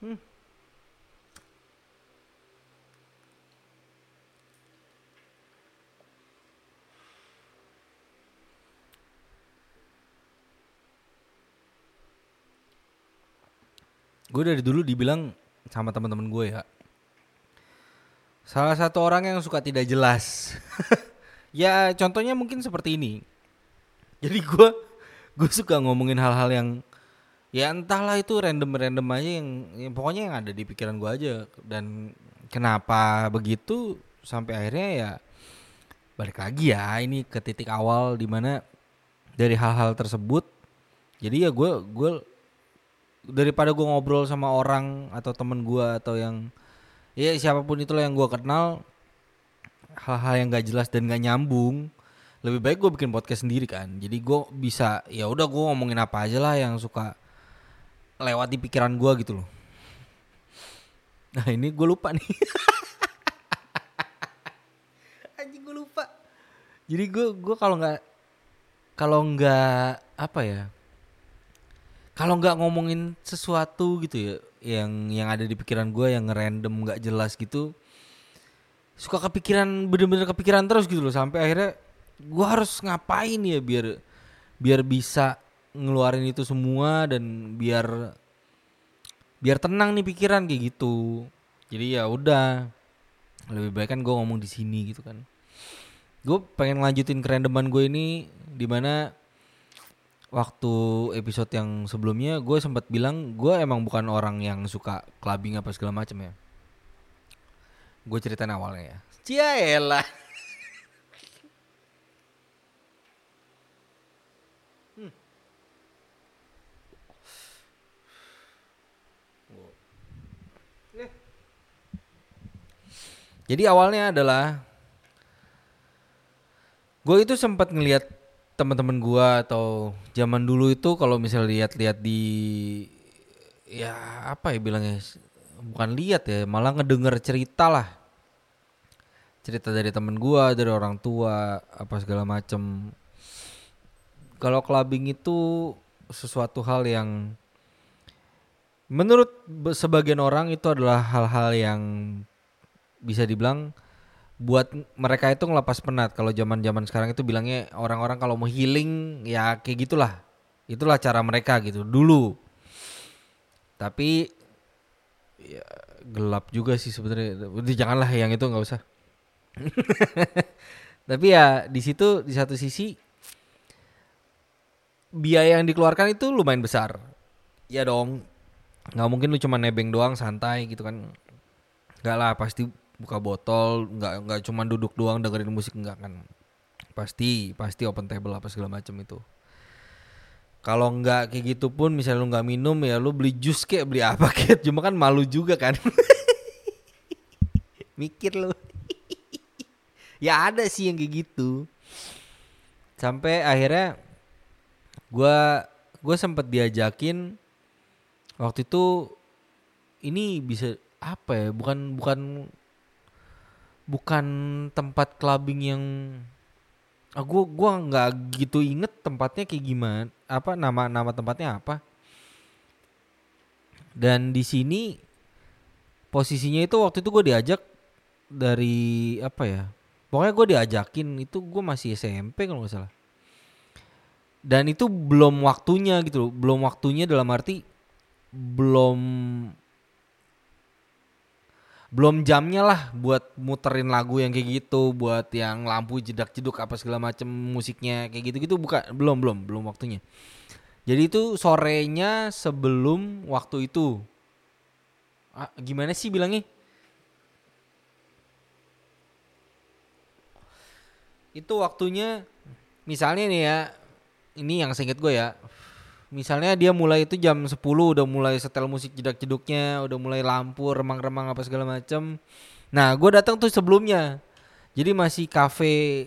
Gue dari dulu dibilang sama teman-teman gue ya. Salah satu orang yang suka tidak jelas. ya contohnya mungkin seperti ini. Jadi gue gue suka ngomongin hal-hal yang ya entahlah itu random-random aja yang, yang pokoknya yang ada di pikiran gue aja. Dan kenapa begitu? Sampai akhirnya ya balik lagi ya ini ke titik awal di mana dari hal-hal tersebut jadi ya gue gue daripada gue ngobrol sama orang atau temen gue atau yang ya siapa pun itulah yang gue kenal hal-hal yang gak jelas dan gak nyambung lebih baik gue bikin podcast sendiri kan. Jadi gue bisa ya udah gue ngomongin apa aja lah yang suka lewat di pikiran gue gitu loh. Nah ini gue lupa nih. Anjing gue lupa. Jadi gue gue kalau nggak kalau nggak apa ya kalau nggak ngomongin sesuatu gitu ya yang yang ada di pikiran gue yang random nggak jelas gitu suka kepikiran bener-bener kepikiran terus gitu loh sampai akhirnya gue harus ngapain ya biar biar bisa ngeluarin itu semua dan biar biar tenang nih pikiran kayak gitu. Jadi ya udah lebih baik kan gue ngomong di sini gitu kan. Gue pengen lanjutin kerendeman gue ini di mana waktu episode yang sebelumnya gue sempat bilang gue emang bukan orang yang suka clubbing apa segala macam ya. Gue ceritain awalnya ya. Ciaelah Jadi awalnya adalah gue itu sempat ngelihat teman-teman gue atau zaman dulu itu kalau misalnya lihat-lihat di ya apa ya bilangnya bukan lihat ya malah ngedenger cerita lah. Cerita dari temen gue dari orang tua apa segala macem. Kalau clubbing itu sesuatu hal yang menurut sebagian orang itu adalah hal-hal yang bisa dibilang buat mereka itu ngelepas penat. Kalau zaman-zaman sekarang itu bilangnya orang-orang kalau mau healing ya kayak gitulah. Itulah cara mereka gitu dulu. Tapi ya gelap juga sih sebenarnya. Janganlah yang itu nggak usah. Tapi ya di situ di satu sisi biaya yang dikeluarkan itu lumayan besar. Ya dong. Nggak mungkin lu cuma nebeng doang santai gitu kan. Nggak lah pasti buka botol nggak nggak cuma duduk doang dengerin musik nggak kan. Pasti pasti open table apa segala macam itu. Kalau nggak kayak gitu pun misalnya lu nggak minum ya lu beli jus kayak beli apa kayak cuma kan malu juga kan. Mikir lu. Ya ada sih yang kayak gitu. Sampai akhirnya gua gue sempet diajakin waktu itu ini bisa apa ya bukan bukan bukan tempat clubbing yang ah gua nggak gitu inget tempatnya kayak gimana apa nama nama tempatnya apa. Dan di sini posisinya itu waktu itu gue diajak dari apa ya pokoknya gue diajakin itu gue masih SMP kalau nggak salah. Dan itu belum waktunya gitu belum waktunya dalam arti belum belum jamnya lah buat muterin lagu yang kayak gitu buat yang lampu jedak jeduk apa segala macem musiknya kayak gitu gitu bukan belum belum belum waktunya. Jadi itu sorenya sebelum waktu itu. Ah, gimana sih bilangnya? Itu waktunya misalnya nih ya ini yang seinget gue ya misalnya dia mulai itu jam 10 udah mulai setel musik jedak-jeduknya, udah mulai lampu remang-remang apa segala macam. Nah, gue datang tuh sebelumnya. Jadi masih kafe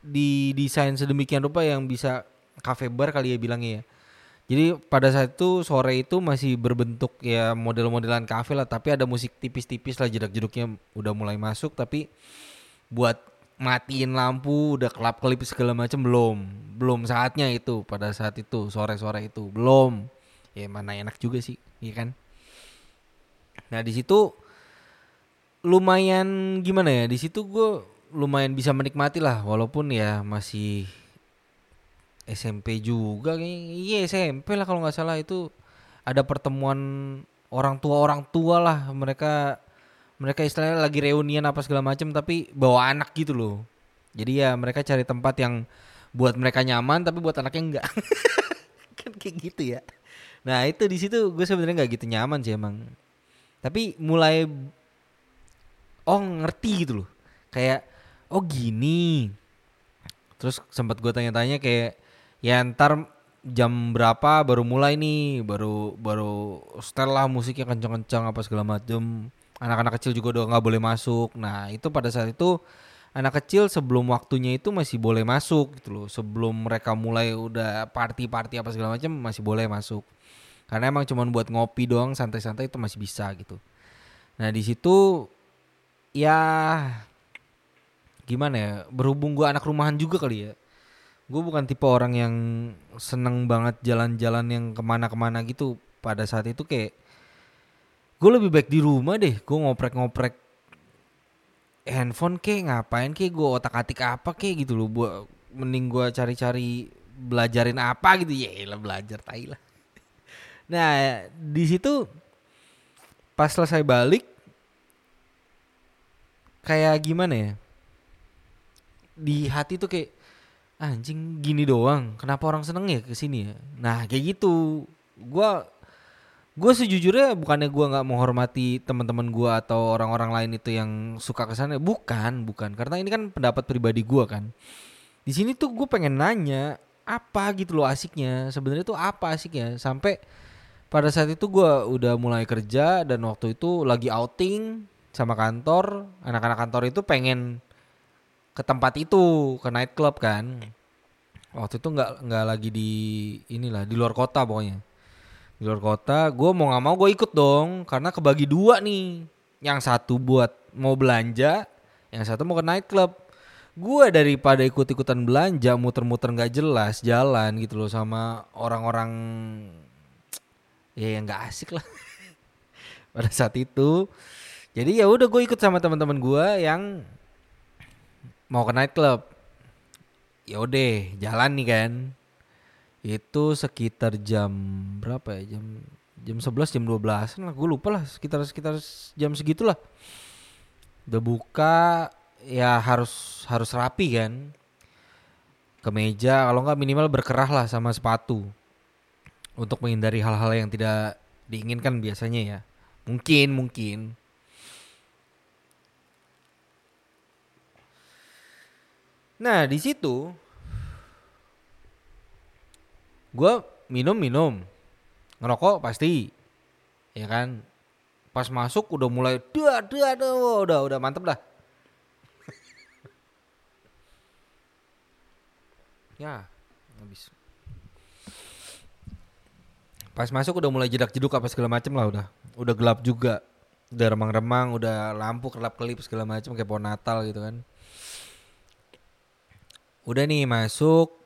di desain sedemikian rupa yang bisa kafe bar kali ya bilangnya ya. Jadi pada saat itu sore itu masih berbentuk ya model-modelan kafe lah, tapi ada musik tipis-tipis lah jedak-jeduknya udah mulai masuk tapi buat matiin lampu udah kelap kelip segala macam belum belum saatnya itu pada saat itu sore sore itu belum ya mana enak juga sih iya kan Nah di situ lumayan gimana ya? Di situ gue lumayan bisa menikmati lah, walaupun ya masih SMP juga. Iya SMP lah kalau nggak salah itu ada pertemuan orang tua orang tua lah mereka mereka istilahnya lagi reunian apa segala macam tapi bawa anak gitu loh. Jadi ya mereka cari tempat yang buat mereka nyaman tapi buat anaknya enggak. kan kayak gitu ya. Nah, itu di situ gue sebenarnya nggak gitu nyaman sih emang. Tapi mulai oh ngerti gitu loh. Kayak oh gini. Terus sempat gue tanya-tanya kayak ya ntar jam berapa baru mulai nih baru baru setel lah musiknya kencang-kencang apa segala macam anak-anak kecil juga udah nggak boleh masuk. Nah itu pada saat itu anak kecil sebelum waktunya itu masih boleh masuk gitu loh. Sebelum mereka mulai udah party-party apa segala macam masih boleh masuk. Karena emang cuma buat ngopi doang santai-santai itu masih bisa gitu. Nah di situ ya gimana ya berhubung gua anak rumahan juga kali ya. Gue bukan tipe orang yang seneng banget jalan-jalan yang ke mana-kemana gitu. Pada saat itu kayak gue lebih baik di rumah deh gue ngoprek-ngoprek handphone kek ngapain kek gue otak atik apa kek gitu loh. Buat mending gue cari-cari belajarin apa gitu. Ya lah belajar tai lah. Nah di situ pas selesai balik kayak gimana ya? Di hati tuh kayak anjing gini doang. Kenapa orang seneng ya ke sini ya? Nah kayak gitu. Gue gue sejujurnya bukannya gue nggak menghormati teman-teman gue atau orang-orang lain itu yang suka ke sana. Bukan bukan. Karena ini kan pendapat pribadi gue kan. Di sini tuh gue pengen nanya apa gitu loh asiknya? Sebenarnya tuh apa asiknya? Sampai pada saat itu gue udah mulai kerja dan waktu itu lagi outing sama kantor. Anak-anak kantor itu pengen ke tempat itu ke night club kan. Waktu itu nggak nggak lagi di inilah di luar kota pokoknya di luar kota gue mau nggak mau gue ikut dong karena kebagi dua nih. Yang satu buat mau belanja yang satu mau ke night club gue daripada ikut-ikutan belanja muter-muter nggak jelas jalan gitu loh sama orang-orang ya yang nggak asik lah. Pada saat itu. Jadi ya udah gue ikut sama teman-teman gue yang mau ke night club ya udah jalan nih kan itu sekitar jam berapa ya? Jam jam 11 jam 12 lah. Gue lupa lah sekitar sekitar jam segitulah. Udah buka ya harus harus rapi kan. Ke meja kalau nggak minimal berkerah lah sama sepatu. Untuk menghindari hal-hal yang tidak diinginkan biasanya ya. Mungkin mungkin. Nah di situ gue minum minum. Ngerokok pasti. Ya kan? Pas masuk udah mulai dua dua dua udah udah mantep dah. Ya habis. Pas masuk udah mulai jedak jeduk apa segala macem lah udah. Udah gelap juga. Udah remang-remang udah lampu kelap kelip segala macem kayak pohon Natal gitu kan. Udah nih masuk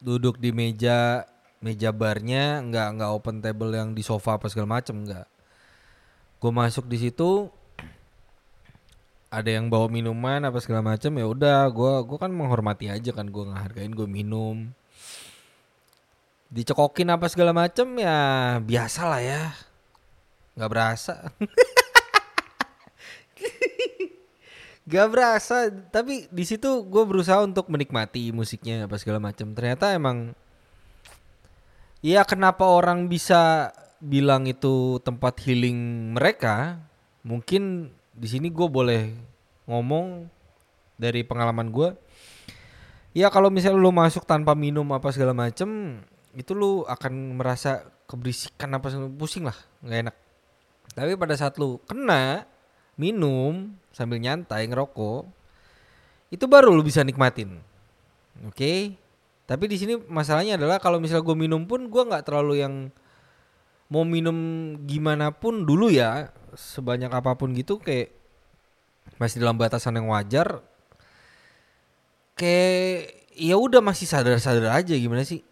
duduk di meja meja barnya nggak nggak open table yang di sofa apa segala macem nggak. Gue masuk di situ ada yang bawa minuman apa segala macem ya udah gue gue kan menghormati aja kan gue ngehargain gue minum. Dicekokin apa segala macem ya biasa lah ya. Nggak berasa Gak berasa, tapi di situ gue berusaha untuk menikmati musiknya apa segala macam. Ternyata emang, ya kenapa orang bisa bilang itu tempat healing mereka? Mungkin di sini gue boleh ngomong dari pengalaman gue. Ya kalau misalnya lu masuk tanpa minum apa segala macem, itu lu akan merasa keberisikan apa pusing lah, nggak enak. Tapi pada saat lu kena minum sambil nyantai ngerokok itu baru lu bisa nikmatin oke okay? tapi di sini masalahnya adalah kalau misalnya gue minum pun gue nggak terlalu yang mau minum gimana pun dulu ya sebanyak apa pun gitu kayak masih dalam batasan yang wajar kayak ya udah masih sadar-sadar aja gimana sih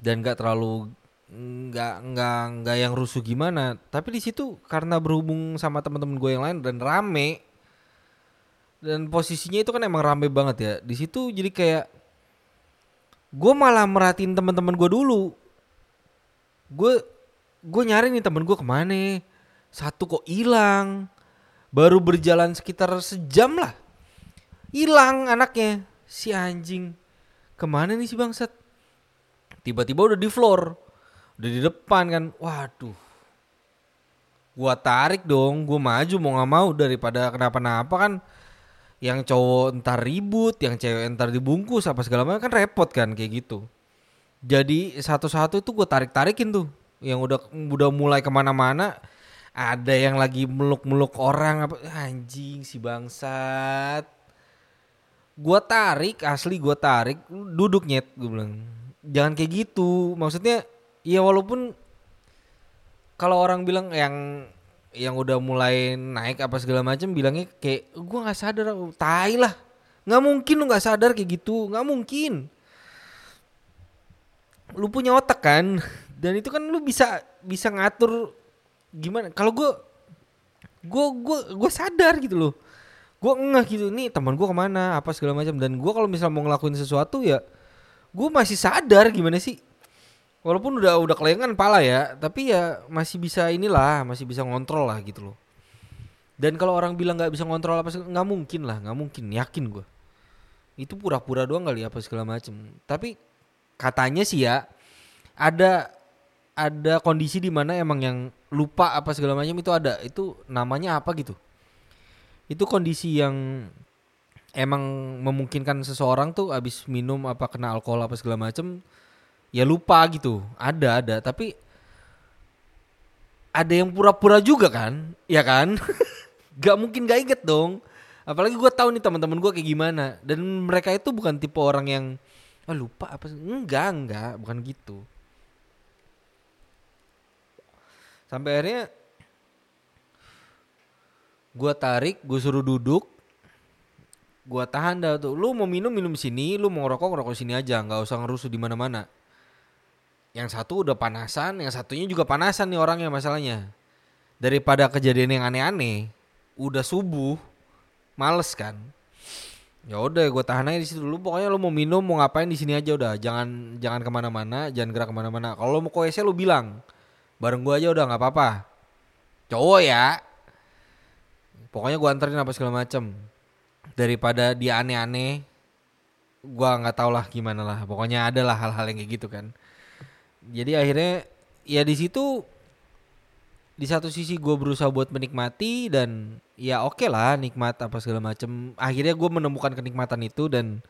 dan nggak terlalu nggak nggak nggak yang rusuh gimana. Tapi di situ karena berhubung sama teman-teman gue yang lain dan rame dan posisinya itu kan emang rame banget ya. Di situ jadi kayak gue malah merhatiin teman-teman gue dulu. Gue gue nyari nih temen gue ke mana? Satu kok hilang. Baru berjalan sekitar sejam lah. Hilang anaknya. Si anjing. Ke mana nih si bangsat? Tiba-tiba udah di floor udah di depan kan. Waduh. Gua tarik dong. Gua maju mau nggak mau daripada kenapa-napa kan. Yang cowok entar ribut yang cewek entar dibungkus apa segala macam kan repot kan kayak gitu. Jadi satu-satu itu gue tarik-tarikin tuh. Yang udah udah mulai ke mana-mana ada yang lagi meluk-meluk orang apa anjing si bangsat. Gua tarik asli gua tarik duduk nyet gue bilang. Jangan kayak gitu maksudnya ya walaupun kalau orang bilang yang yang udah mulai naik apa segala macam bilangnya kayak gua nggak sadar tai lah. Nggak mungkin lu nggak sadar kayak gitu. Nggak mungkin. Lu punya otak kan? Dan itu kan lu bisa bisa ngatur gimana. Kalau gua gua gua gua sadar gitu loh. Gua ngeh gitu nih teman gua ke mana? Apa segala macam dan gua kalau misal mau ngelakuin sesuatu ya gua masih sadar gimana sih walaupun udah udah kelengan pala ya tapi ya masih bisa inilah masih bisa ngontrol lah gitu loh. Dan kalau orang bilang nggak bisa ngontrol apa nggak mungkin lah nggak mungkin yakin gua. Itu pura-pura doang kali apa segala macem. Tapi katanya sih ya ada ada kondisi di mana emang yang lupa apa segala macam itu ada. Itu namanya apa gitu? Itu kondisi yang emang memungkinkan seseorang tuh abis minum apa kena alkohol apa segala macem ya lupa gitu. Ada ada. Tapi ada yang pura-pura juga kan? Ya kan? Gak mungkin gak inget dong. Apalagi gue tahu nih teman-teman gue kayak gimana. Dan mereka itu bukan tipe orang yang ah lupa apa sih?" enggak enggak. Bukan gitu. Sampai akhirnya gue tarik gue suruh duduk. Gue tahan dah tuh. Lu mau minum minum sini. Lu mau ngerokok ngerokok sini aja. Nggak usah ngerusuh di mana mana yang satu udah panasan yang satunya juga panasan nih orangnya masalahnya. Daripada kejadian yang aneh-aneh udah subuh males kan? Ya udah gue tahan aja di situ dulu. Pokoknya lu mau minum mau ngapain di sini aja udah. Jangan jangan ke mana-mana jangan gerak ke mana-mana. Kalau mau ke WC lu bilang. Bareng gue aja udah nggak apa-apa. Cowok ya. Pokoknya gue anterin apa segala macem. Daripada dia aneh-aneh gua nggak tau lah gimana lah. Pokoknya ada lah hal-hal yang kayak gitu kan jadi akhirnya ya di situ di satu sisi gue berusaha buat menikmati dan ya oke lah nikmat apa segala macem. Akhirnya gue menemukan kenikmatan itu dan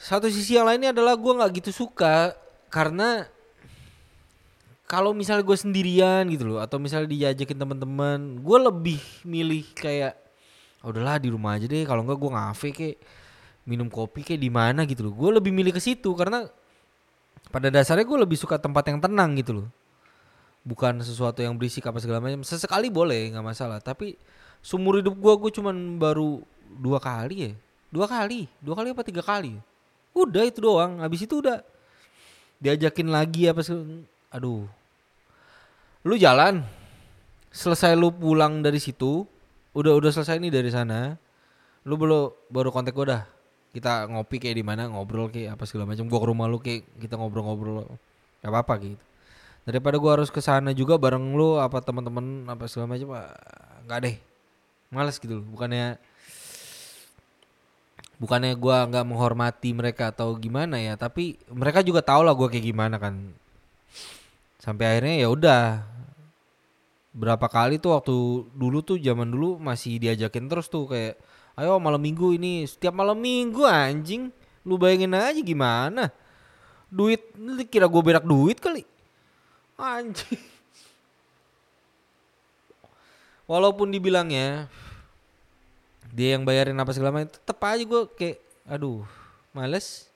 satu sisi yang lainnya adalah gue nggak gitu suka karena kalau misalnya gue sendirian gitu loh atau misalnya diajakin teman-teman gue lebih milih kayak "Ah, udahlah di rumah aja deh kalau enggak gue ngafe kayak minum kopi kayak di mana gitu loh. Gue lebih milih ke situ karena pada dasarnya gue lebih suka tempat yang tenang gitu loh. Bukan sesuatu yang berisik apa segala macam. Sesekali boleh nggak masalah. Tapi sumur hidup gue gue cuman baru dua kali ya. Dua kali. Dua kali apa tiga kali udah itu doang. Habis itu udah diajakin lagi apa seg- aduh. Lu jalan. Selesai lu pulang dari situ udah udah selesai nih dari sana. Lu baru baru kontak gue dah kita ngopi kayak di mana ngobrol kayak apa segala macam gua ke rumah lu kayak kita ngobrol-ngobrol gak apa-apa gitu. Daripada gua harus ke sana juga bareng lu apa teman-teman apa segala macam nggak deh. Males gitu loh bukannya bukannya gua nggak menghormati mereka atau gimana ya tapi mereka juga tahu lah gua kayak gimana kan. Sampai akhirnya ya udah berapa kali tuh waktu dulu tuh zaman dulu masih diajakin terus tuh kayak ayo malam minggu ini setiap malam minggu anjing. Lu bayangin aja gimana? Duit lu kira gue berak duit kali? Anjing. Walaupun dibilangnya dia yang bayarin apa segala macam tetep aja gue kayak aduh males.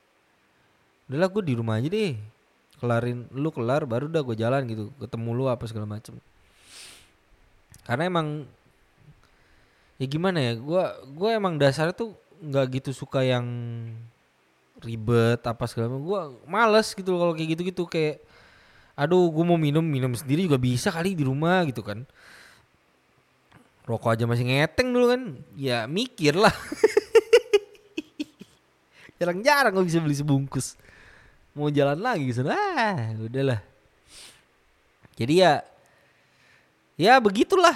Udahlah gue di rumah aja deh. Kelarin lu kelar baru udah gue jalan gitu. Ketemu lu apa segala macem karena emang ya gimana ya gua gua emang dasarnya tuh nggak gitu suka yang ribet apa segala macam. Gue males gitu kalau kayak gitu gitu kayak aduh gue mau minum minum sendiri juga bisa kali di rumah gitu kan. Rokok aja masih ngeteng dulu kan. Ya mikir lah. Jarang-jarang gue bisa beli sebungkus. Mau jalan lagi sana ah udahlah. Jadi ya ya begitulah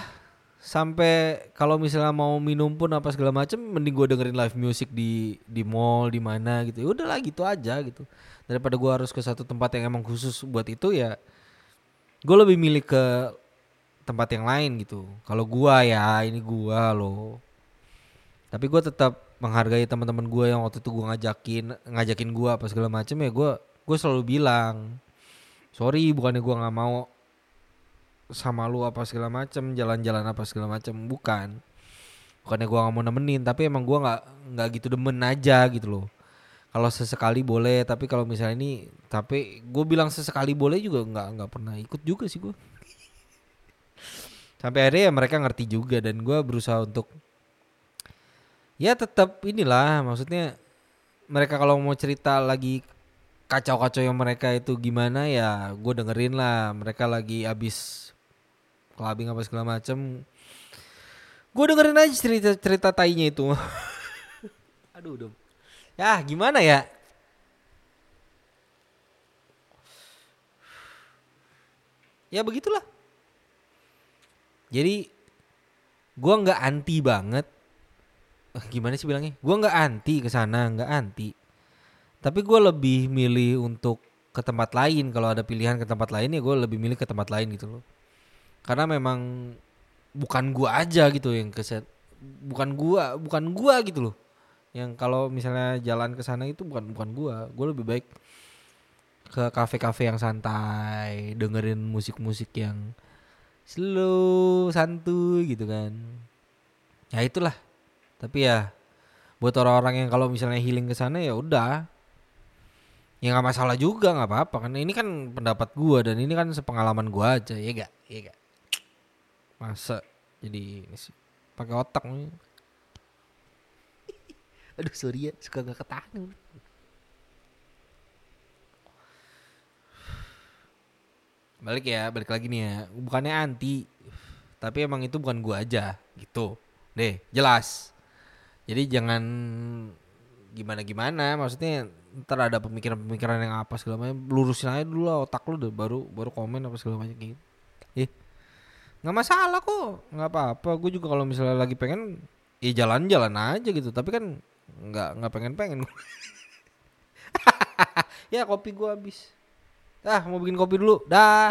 sampai kalau misalnya mau minum pun apa segala macam mending gue dengerin live music di di mall di mana gitu. Ya udahlah gitu aja gitu. Daripada gue harus ke satu tempat yang emang khusus buat itu ya gue lebih milih ke tempat yang lain gitu. Kalau gue ya ini gue loh. Tapi gue tetap menghargai teman-teman gue yang waktu itu gue ngajakin ngajakin gue apa segala macam ya gue gue selalu bilang sorry bukannya gue nggak mau sama lu apa segala macem jalan-jalan apa segala macem bukan. Bukannya gua nggak mau nemenin tapi emang gua nggak nggak gitu demen aja gitu loh. Kalau sesekali boleh tapi kalau misalnya ini tapi gue bilang sesekali boleh juga nggak nggak pernah ikut juga sih gue sampai akhirnya ya mereka ngerti juga dan gue berusaha untuk ya tetap inilah maksudnya mereka kalau mau cerita lagi kacau-kacau yang mereka itu gimana ya gue dengerin lah. Mereka lagi abis clubbing apa segala macem. Gue dengerin aja cerita cerita tainya itu. Aduh dong ya gimana ya? Ya begitulah. Jadi gue nggak anti banget. Eh, gimana sih bilangnya? Gue nggak anti ke sana nggak anti. Tapi gue lebih milih untuk ke tempat lain. Kalau ada pilihan ke tempat lain ya gue lebih milih ke tempat lain gitu loh karena memang bukan gua aja gitu yang keset bukan gua bukan gua gitu loh. Yang kalau misalnya jalan ke sana itu bukan bukan gua. Gua lebih baik ke kafe-kafe yang santai dengerin musik-musik yang slow santuy gitu kan. Ya itulah. Tapi ya buat orang-orang yang kalau misalnya healing ke sana ya udah. Ya nggak masalah juga nggak apa-apa. Kan ini kan pendapat gua dan ini kan sepengalaman gua aja ya gak ya gak masa jadi ini sih? Pakai otak nih. Aduh sorry ya suka gak ketahan. Balik ya balik lagi nih ya. Bukannya anti tapi emang itu bukan gua aja gitu. Deh jelas. Jadi jangan gimana gimana maksudnya ntar ada pemikiran-pemikiran yang apa segala macam lurusin aja dulu lah otak lu deh baru baru komen apa segala macam gitu. Eh nggak masalah kok. Nggak apa-apa. Gue juga kalau misalnya lagi pengen ya jalan-jalan aja gitu. Tapi kan nggak nggak pengen-pengen. Ya kopi gue habis. Ah mau bikin kopi dulu. Dah